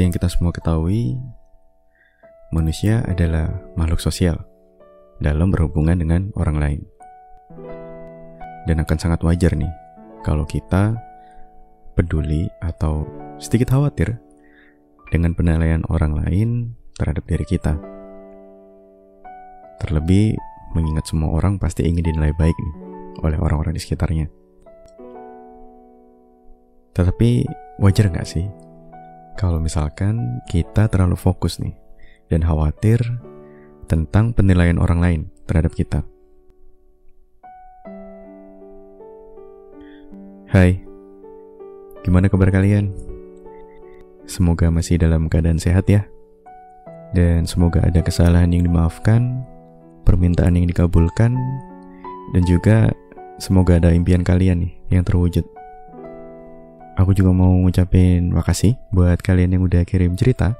Seperti yang kita semua ketahui, manusia adalah makhluk sosial dalam berhubungan dengan orang lain. Dan akan sangat wajar nih kalau kita peduli atau sedikit khawatir dengan penilaian orang lain terhadap diri kita. Terlebih mengingat semua orang pasti ingin dinilai baik nih oleh orang-orang di sekitarnya. Tetapi wajar nggak sih kalau misalkan kita terlalu fokus nih dan khawatir tentang penilaian orang lain terhadap kita. Hai, gimana kabar kalian? Semoga masih dalam keadaan sehat ya. Dan semoga ada kesalahan yang dimaafkan, permintaan yang dikabulkan, dan juga semoga ada impian kalian nih yang terwujud. Aku juga mau ngucapin makasih buat kalian yang udah kirim cerita.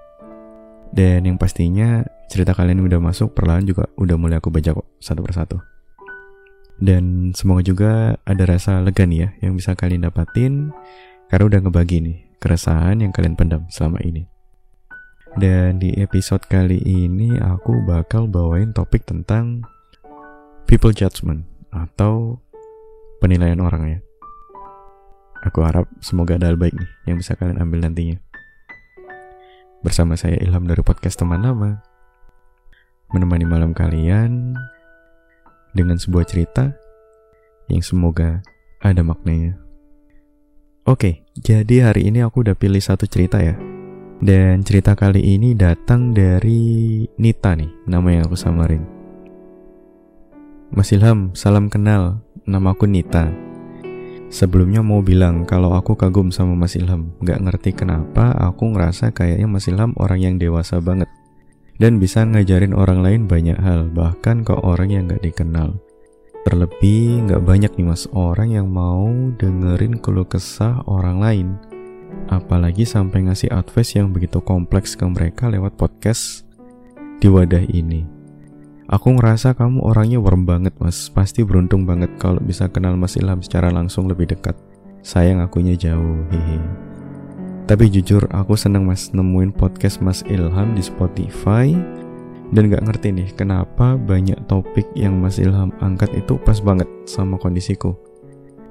Dan yang pastinya cerita kalian yang udah masuk perlahan juga udah mulai aku baca kok satu persatu. Dan semoga juga ada rasa lega nih ya yang bisa kalian dapatin karena udah ngebagi nih keresahan yang kalian pendam selama ini. Dan di episode kali ini aku bakal bawain topik tentang people judgment atau penilaian orang ya. Aku harap semoga ada hal baik nih yang bisa kalian ambil nantinya. Bersama saya Ilham dari podcast teman lama. Menemani malam kalian dengan sebuah cerita yang semoga ada maknanya. Oke, jadi hari ini aku udah pilih satu cerita ya. Dan cerita kali ini datang dari Nita nih, nama yang aku samarin. Mas Ilham, salam kenal. Nama aku Nita. Sebelumnya mau bilang kalau aku kagum sama Mas Ilham. Gak ngerti kenapa aku ngerasa kayaknya Mas Ilham orang yang dewasa banget. Dan bisa ngajarin orang lain banyak hal, bahkan ke orang yang gak dikenal. Terlebih gak banyak nih mas orang yang mau dengerin keluh kesah orang lain. Apalagi sampai ngasih advice yang begitu kompleks ke mereka lewat podcast di wadah ini. Aku ngerasa kamu orangnya warm banget mas. Pasti beruntung banget kalau bisa kenal Mas Ilham secara langsung lebih dekat. Sayang akunya jauh, hehe. Tapi jujur aku seneng mas nemuin podcast Mas Ilham di Spotify. Dan gak ngerti nih kenapa banyak topik yang Mas Ilham angkat itu pas banget sama kondisiku.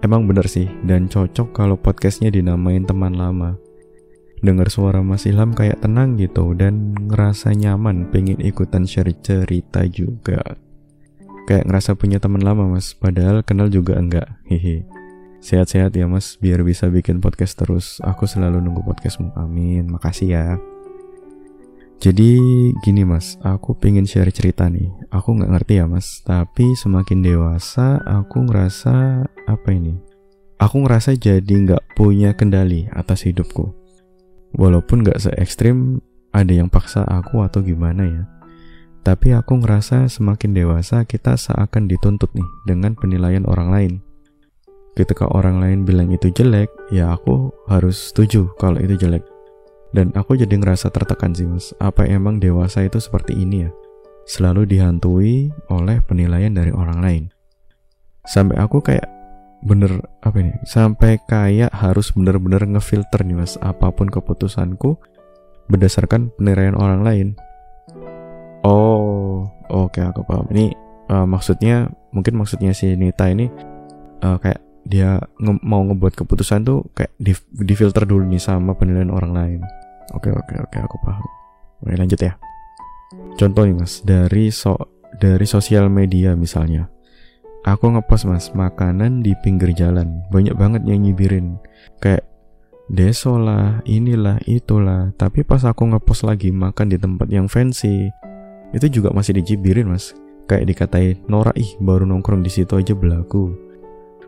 Emang bener sih dan cocok kalau podcastnya dinamain teman lama dengar suara Mas Ilham kayak tenang gitu dan ngerasa nyaman pengen ikutan share cerita juga. Kayak ngerasa punya teman lama mas. Padahal kenal juga enggak. Hehe. Sehat-sehat ya mas biar bisa bikin podcast terus. Aku selalu nunggu podcastmu. Amin. Makasih ya. Jadi gini mas, aku pengen share cerita nih. Aku nggak ngerti ya mas, tapi semakin dewasa aku ngerasa apa ini? Aku ngerasa jadi nggak punya kendali atas hidupku. Walaupun gak se ekstrim ada yang paksa aku atau gimana ya. Tapi aku ngerasa semakin dewasa kita seakan dituntut nih dengan penilaian orang lain. Ketika orang lain bilang itu jelek, ya aku harus setuju kalau itu jelek. Dan aku jadi ngerasa tertekan sih mas, apa emang dewasa itu seperti ini ya? Selalu dihantui oleh penilaian dari orang lain. Sampai aku kayak bener apa ini? Sampai kayak harus bener-bener ngefilter nih mas. Apa pun keputusanku berdasarkan penilaian orang lain. Oh oke okay, aku paham. Ini uh, maksudnya mungkin maksudnya si Nita ini uh, kayak dia nge mau ngebuat keputusan tuh kayak di difilter dulu nih sama penilaian orang lain. Oke okay, oke okay, oke okay, aku paham. Oke lanjut ya. Contoh nih mas dari so dari sosial media misalnya Aku ngepost mas makanan di pinggir jalan. Banyak banget yang nyibirin Kayak deso lah, inilah, itulah. Tapi pas aku ngepost lagi makan di tempat yang fancy Itu juga masih dicibirin mas. Kayak dikatain Nora ih baru nongkrong di situ aja belagu.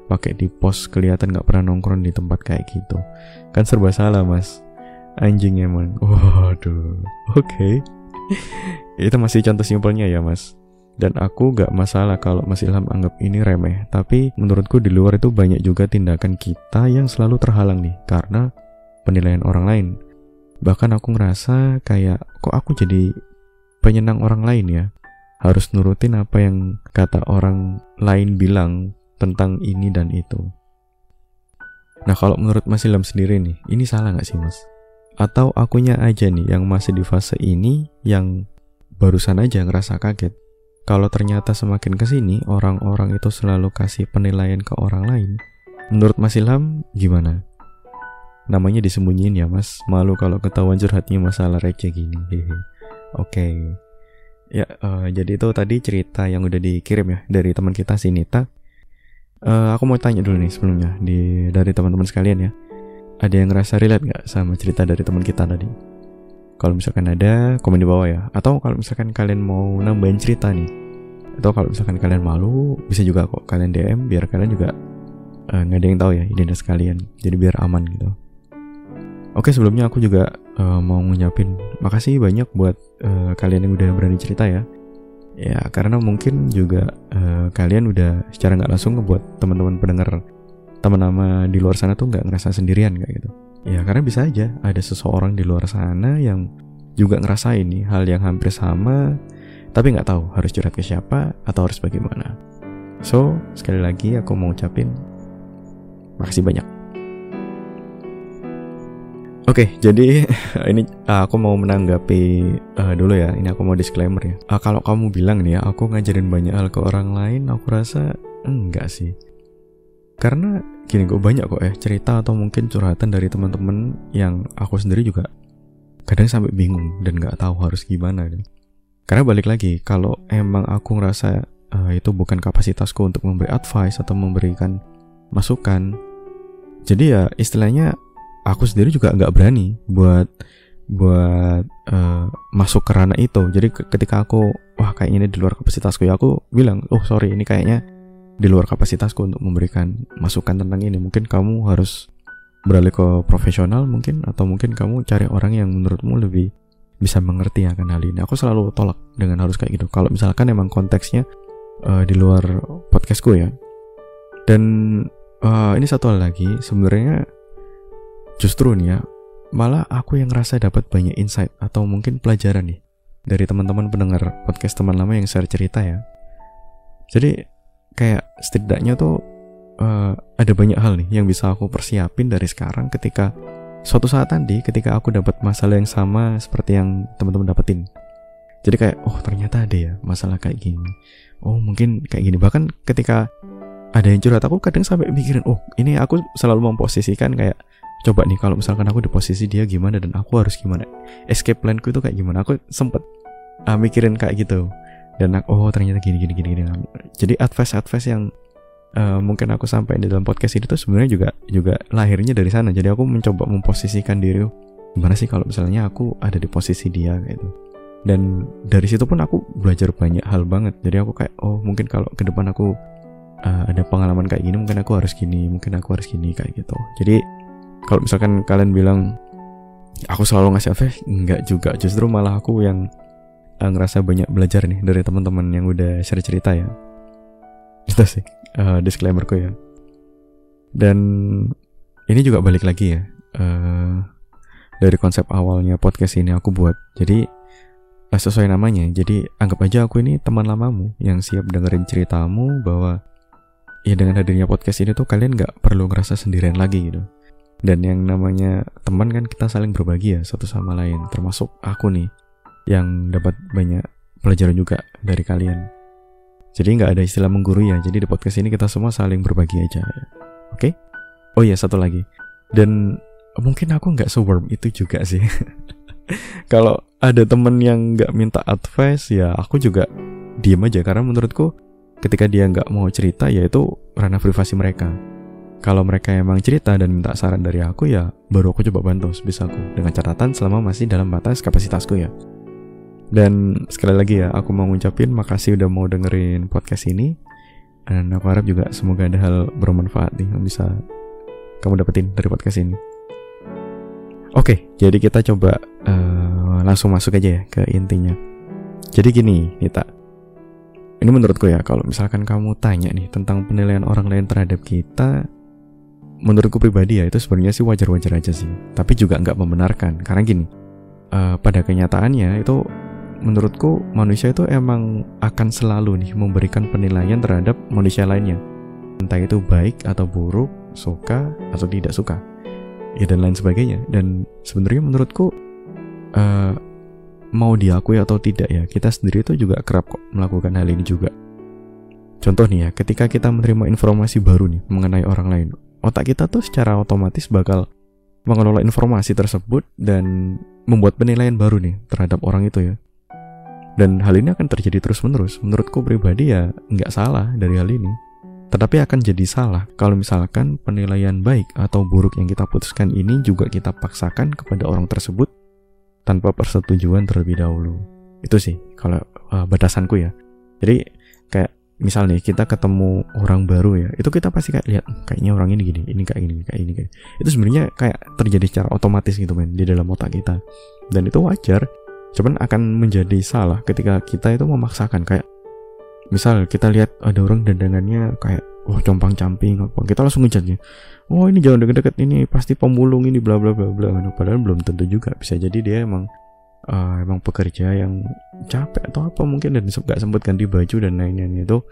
Pakai di post kelihatan gak pernah nongkrong di tempat kayak gitu. Kan serba salah mas. Anjing emang. Waduh Oke. Okay. Itu masih contoh simpelnya ya mas dan aku gak masalah kalau Mas Ilham anggap ini remeh, tapi menurutku di luar itu banyak juga tindakan kita yang selalu terhalang nih karena penilaian orang lain. Bahkan aku ngerasa kayak kok aku jadi penyenang orang lain ya. Harus nurutin apa yang kata orang lain bilang tentang ini dan itu. Nah kalau menurut Mas Ilham sendiri nih, ini salah gak sih Mas? Atau akunya aja nih yang masih di fase ini yang barusan aja ngerasa kaget. Kalau ternyata semakin ke sini orang-orang itu selalu kasih penilaian ke orang lain. Menurut Mas Ilham gimana? Namanya disembunyiin ya mas Malu kalau ketahuan curhatnya masalah receh gini Oke okay. Ya uh, jadi itu tadi cerita yang udah dikirim ya Dari teman kita si Nita uh, Aku mau tanya dulu nih sebelumnya di Dari teman-teman sekalian ya Ada yang ngerasa relate gak sama cerita dari teman kita tadi? Kalau misalkan ada komen di bawah ya Atau kalau misalkan kalian mau nambahin cerita nih Atau kalau misalkan kalian malu Bisa juga kok kalian DM Biar kalian juga uh, nggak ada yang tahu ya identitas kalian jadi biar aman gitu Oke sebelumnya aku juga uh, mau ngucapin makasih banyak buat uh, kalian yang udah berani cerita ya. Ya karena mungkin juga uh, kalian udah secara nggak langsung ngebuat teman-teman pendengar teman nama di luar sana tuh nggak ngerasa sendirian kayak gitu. Ya karena bisa aja ada seseorang di luar sana yang juga ngerasa ini hal yang hampir sama tapi nggak tahu harus curhat ke siapa atau harus bagaimana. So sekali lagi aku mau ucapin makasih banyak. Oke, okay, jadi ini uh, aku mau menanggapi uh, dulu ya. Ini aku mau disclaimer ya. Uh, kalau kamu bilang nih ya, aku ngajarin banyak hal ke orang lain, aku rasa enggak sih. Karena gini kok banyak kok ya cerita atau mungkin curhatan dari teman-teman yang aku sendiri juga kadang sampai bingung dan nggak tahu harus gimana. Gitu. Karena balik lagi, kalau emang aku ngerasa uh, itu bukan kapasitasku untuk memberi advice atau memberikan masukan, jadi ya istilahnya aku sendiri juga nggak berani buat buat uh, masuk ke ranah itu jadi ketika aku wah kayak ini di luar kapasitasku ya aku bilang oh sorry ini kayaknya di luar kapasitasku untuk memberikan masukan tentang ini. Mungkin kamu harus beralih ke profesional mungkin atau mungkin kamu cari orang yang menurutmu lebih bisa mengerti akan hal ini. Aku selalu tolak dengan harus kayak gitu. Kalau misalkan emang konteksnya uh, di luar podcastku ya. Dan uh, ini satu hal lagi. Sebenarnya Justru nih ya, malah aku yang ngerasa dapat banyak insight atau mungkin pelajaran nih dari teman-teman pendengar podcast teman lama yang share cerita ya. Jadi kayak setidaknya tuh uh, ada banyak hal nih yang bisa aku persiapin dari sekarang ketika suatu saat nanti ketika aku dapat masalah yang sama seperti yang teman-teman dapetin. Jadi kayak oh ternyata ada ya masalah kayak gini. Oh mungkin kayak gini bahkan ketika ada yang curhat aku kadang sampai mikirin oh ini aku selalu memposisikan kayak coba nih kalau misalkan aku di posisi dia gimana dan aku harus gimana escape planku itu kayak gimana aku sempet uh, mikirin kayak gitu dan aku, oh ternyata gini gini gini gini. Jadi advice advice yang uh, mungkin aku sampaikan di dalam podcast ini tuh sebenarnya juga juga lahirnya dari sana. Jadi aku mencoba memposisikan diri gimana sih kalau misalnya aku ada di posisi dia gitu. Dan dari situ pun aku belajar banyak hal banget. Jadi aku kayak oh mungkin kalau ke depan aku uh, ada pengalaman kayak gini mungkin aku harus gini mungkin aku harus gini kayak gitu. Jadi kalau misalkan kalian bilang aku selalu ngasih advice enggak juga. Justru malah aku yang uh, ngerasa banyak belajar nih dari teman-teman yang udah share cerita ya. Itu sih uh, disclaimerku ya. Dan ini juga balik lagi ya uh, dari konsep awalnya podcast ini aku buat. Jadi sesuai namanya. Jadi anggap aja aku ini teman lamamu yang siap dengerin ceritamu bahwa ya dengan hadirnya podcast ini tuh kalian nggak perlu ngerasa sendirian lagi gitu. Dan yang namanya teman kan kita saling berbagi ya satu sama lain termasuk aku nih yang dapat banyak pelajaran juga dari kalian. Jadi nggak ada istilah menggurui ya. Jadi di podcast ini kita semua saling berbagi aja oke? Okay? oh iya satu lagi. Dan mungkin aku nggak sewarm itu juga sih. Kalau ada temen yang nggak minta advice ya aku juga diem aja. Karena menurutku ketika dia nggak mau cerita ya itu ranah privasi mereka. Kalau mereka emang cerita dan minta saran dari aku ya baru aku coba bantu sebisaku dengan catatan selama masih dalam batas kapasitasku ya. Dan sekali lagi ya, aku mau ngucapin makasih udah mau dengerin podcast ini. Dan aku harap juga semoga ada hal bermanfaat nih yang bisa kamu dapetin dari podcast ini. Oke, jadi kita coba uh, langsung masuk aja ya ke intinya. Jadi gini, Nita. Ini menurutku ya, kalau misalkan kamu tanya nih tentang penilaian orang lain terhadap kita, menurutku pribadi ya itu sebenarnya sih wajar-wajar aja sih tapi juga nggak membenarkan karena gini uh, pada kenyataannya itu menurutku manusia itu emang akan selalu nih memberikan penilaian terhadap manusia lainnya. Entah itu baik atau buruk suka atau tidak suka. Ya dan lain sebagainya. Dan sebenarnya menurutku uh, mau diakui atau tidak ya kita sendiri itu juga kerap kok melakukan hal ini juga. Contoh nih ya ketika kita menerima informasi baru nih mengenai orang lain otak kita tuh secara otomatis bakal mengelola informasi tersebut dan membuat penilaian baru nih terhadap orang itu ya dan hal ini akan terjadi terus menerus menurutku pribadi ya nggak salah dari hal ini tetapi akan jadi salah kalau misalkan penilaian baik atau buruk yang kita putuskan ini juga kita paksakan kepada orang tersebut tanpa persetujuan terlebih dahulu. Itu sih kalau uh, batasanku ya. Jadi kayak misal nih kita ketemu orang baru ya, itu kita pasti kayak lihat hmm, kayaknya orang ini gini, ini kayak gini, kayak ini kayak. Itu sebenarnya kayak terjadi secara otomatis gitu men di dalam otak kita. Dan itu wajar. Cuman akan menjadi salah ketika kita itu memaksakan kayak misal kita lihat ada orang dandangannya kayak wah oh, compang camping apa? Kita langsung ngejatnya oh ini jangan deket-deket ini pasti pemulung ini bla bla bla bla. Padahal belum tentu juga. Bisa jadi dia emang uh, emang pekerja yang capek atau apa mungkin dan gak sempat ganti baju dan lain-lain itu.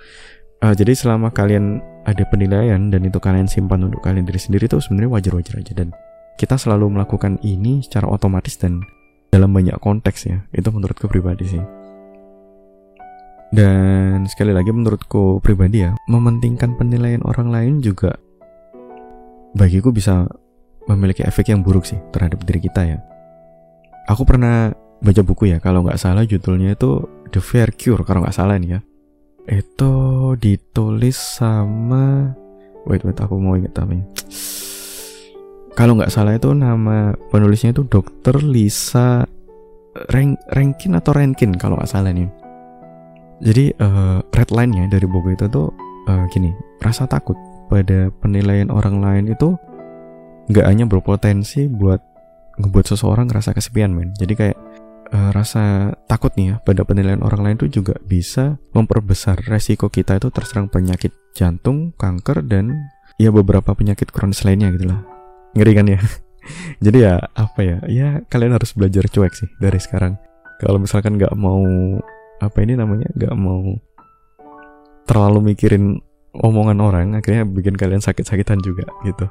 Uh, jadi selama kalian ada penilaian dan itu kalian simpan untuk kalian diri sendiri itu sebenarnya wajar-wajar aja dan kita selalu melakukan ini secara otomatis dan dalam banyak konteks ya itu menurutku pribadi sih dan sekali lagi menurutku pribadi ya, mementingkan penilaian orang lain juga bagiku bisa memiliki efek yang buruk sih terhadap diri kita ya. Aku pernah baca buku ya, kalau nggak salah judulnya itu The Fair Cure kalau nggak salah nih ya. Itu ditulis sama, wait wait aku mau ingat namanya. Kalau nggak salah itu nama penulisnya itu Dokter Lisa Rank Rankin atau Rankin kalau nggak salah nih jadi uh, red line-nya dari buku itu tuh uh, gini, rasa takut pada penilaian orang lain itu nggak hanya berpotensi buat ngebuat seseorang ngerasa kesepian men. Jadi kayak uh, rasa takut nih ya pada penilaian orang lain itu juga bisa memperbesar resiko kita itu terserang penyakit jantung, kanker dan ya beberapa penyakit kronis lainnya gitu lah. Ngeri kan ya? Jadi ya apa ya? Ya kalian harus belajar cuek sih dari sekarang. Kalau misalkan nggak mau apa ini namanya nggak mau terlalu mikirin omongan orang akhirnya bikin kalian sakit-sakitan juga gitu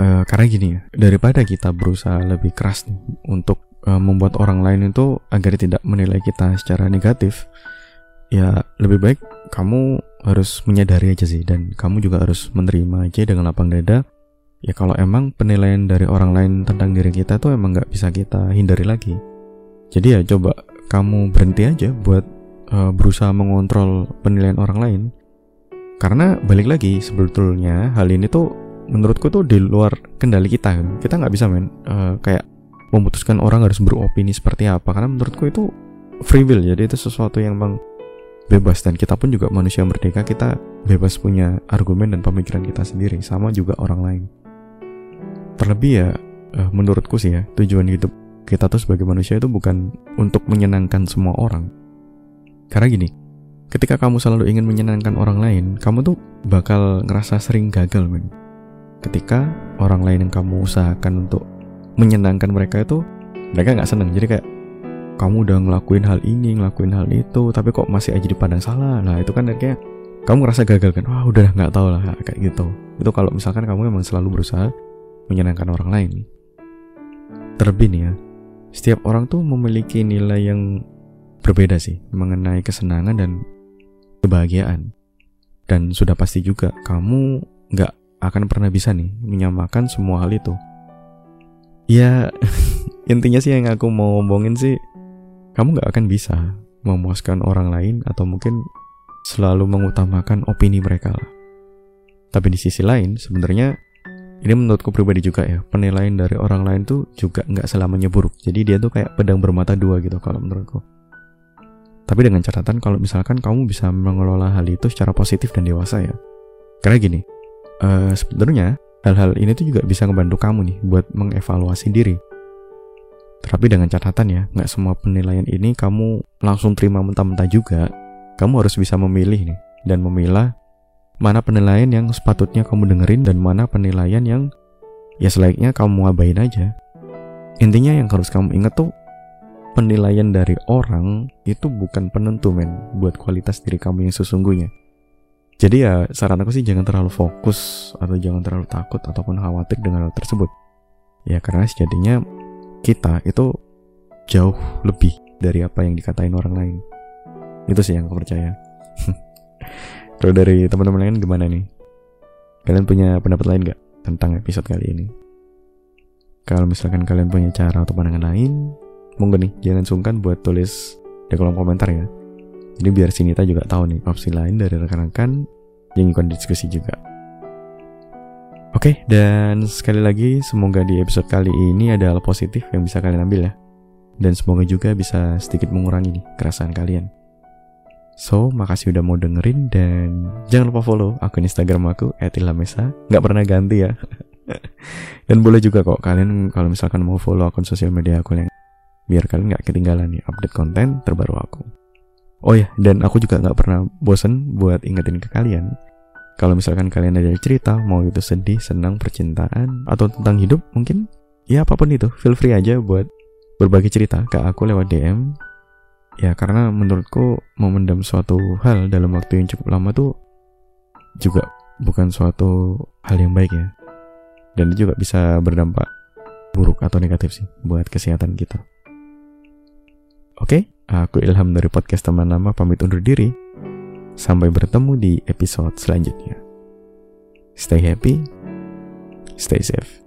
uh, karena gini ya daripada kita berusaha lebih keras nih untuk uh, membuat orang lain itu agar tidak menilai kita secara negatif ya lebih baik kamu harus menyadari aja sih dan kamu juga harus menerima aja dengan lapang dada ya kalau emang penilaian dari orang lain tentang diri kita tuh emang nggak bisa kita hindari lagi. Jadi ya coba kamu berhenti aja buat uh, berusaha mengontrol penilaian orang lain. Karena balik lagi sebetulnya hal ini tuh menurutku tuh di luar kendali kita kan. Kita nggak bisa men uh, kayak memutuskan orang harus beropini seperti apa. Karena menurutku itu free will. Jadi itu sesuatu yang bang bebas. Dan kita pun juga manusia merdeka kita bebas punya argumen dan pemikiran kita sendiri sama juga orang lain terlebih ya uh, menurutku sih ya tujuan hidup kita tuh sebagai manusia itu bukan untuk menyenangkan semua orang. Karena gini, ketika kamu selalu ingin menyenangkan orang lain, kamu tuh bakal ngerasa sering gagal, men. Ketika orang lain yang kamu usahakan untuk menyenangkan mereka itu, mereka nggak seneng. Jadi kayak kamu udah ngelakuin hal ini, ngelakuin hal itu, tapi kok masih aja dipandang salah. Nah itu kan kayak kamu ngerasa gagal kan? Wah udah nggak tahu lah kayak gitu. Itu kalau misalkan kamu memang selalu berusaha menyenangkan orang lain. Terlebih nih ya, setiap orang tuh memiliki nilai yang berbeda sih mengenai kesenangan dan kebahagiaan. Dan sudah pasti juga kamu nggak akan pernah bisa nih menyamakan semua hal itu. Ya intinya sih yang aku mau ngomongin sih kamu nggak akan bisa memuaskan orang lain atau mungkin selalu mengutamakan opini mereka lah. Tapi di sisi lain sebenarnya ini menurutku pribadi juga ya penilaian dari orang lain tuh juga nggak selamanya buruk. Jadi dia tuh kayak pedang bermata dua gitu kalau menurutku. Tapi dengan catatan kalau misalkan kamu bisa mengelola hal itu secara positif dan dewasa ya. Karena gini uh, sebenarnya hal-hal ini tuh juga bisa ngebantu kamu nih buat mengevaluasi diri. Tapi dengan catatan ya nggak semua penilaian ini kamu langsung terima mentah-mentah juga. Kamu harus bisa memilih nih dan memilah mana penilaian yang sepatutnya kamu dengerin dan mana penilaian yang ya selayaknya kamu abain aja. Intinya yang harus kamu ingat tuh penilaian dari orang itu bukan penentu men buat kualitas diri kamu yang sesungguhnya. Jadi ya saran aku sih jangan terlalu fokus atau jangan terlalu takut ataupun khawatir dengan hal tersebut. Ya karena sejatinya kita itu jauh lebih dari apa yang dikatain orang lain. Itu sih yang aku percaya. Kalau dari teman-teman lain gimana nih? Kalian punya pendapat lain gak tentang episode kali ini? Kalau misalkan kalian punya cara atau pandangan lain, monggo nih jangan sungkan buat tulis di kolom komentar ya. Jadi biar Sinita juga tahu nih opsi lain dari rekan-rekan yang ikut diskusi juga. Oke, dan sekali lagi semoga di episode kali ini ada hal positif yang bisa kalian ambil ya. Dan semoga juga bisa sedikit mengurangi nih keresahan kalian. So, makasih udah mau dengerin dan jangan lupa follow akun Instagram aku @ilhamesa. Nggak pernah ganti ya. dan boleh juga kok kalian kalau misalkan mau follow akun sosial media aku yang biar kalian nggak ketinggalan nih update konten terbaru aku. Oh ya, dan aku juga nggak pernah bosen buat ingetin ke kalian. Kalau misalkan kalian ada cerita, mau itu sedih, senang, percintaan, atau tentang hidup mungkin, ya apa pun itu, feel free aja buat berbagi cerita ke aku lewat DM ya karena menurutku memendam suatu hal dalam waktu yang cukup lama tuh juga bukan suatu hal yang baik ya. Dan itu juga bisa berdampak buruk atau negatif sih buat kesehatan kita. Oke aku Ilham dari podcast teman lama pamit undur diri. Sampai bertemu di episode selanjutnya. Stay happy stay safe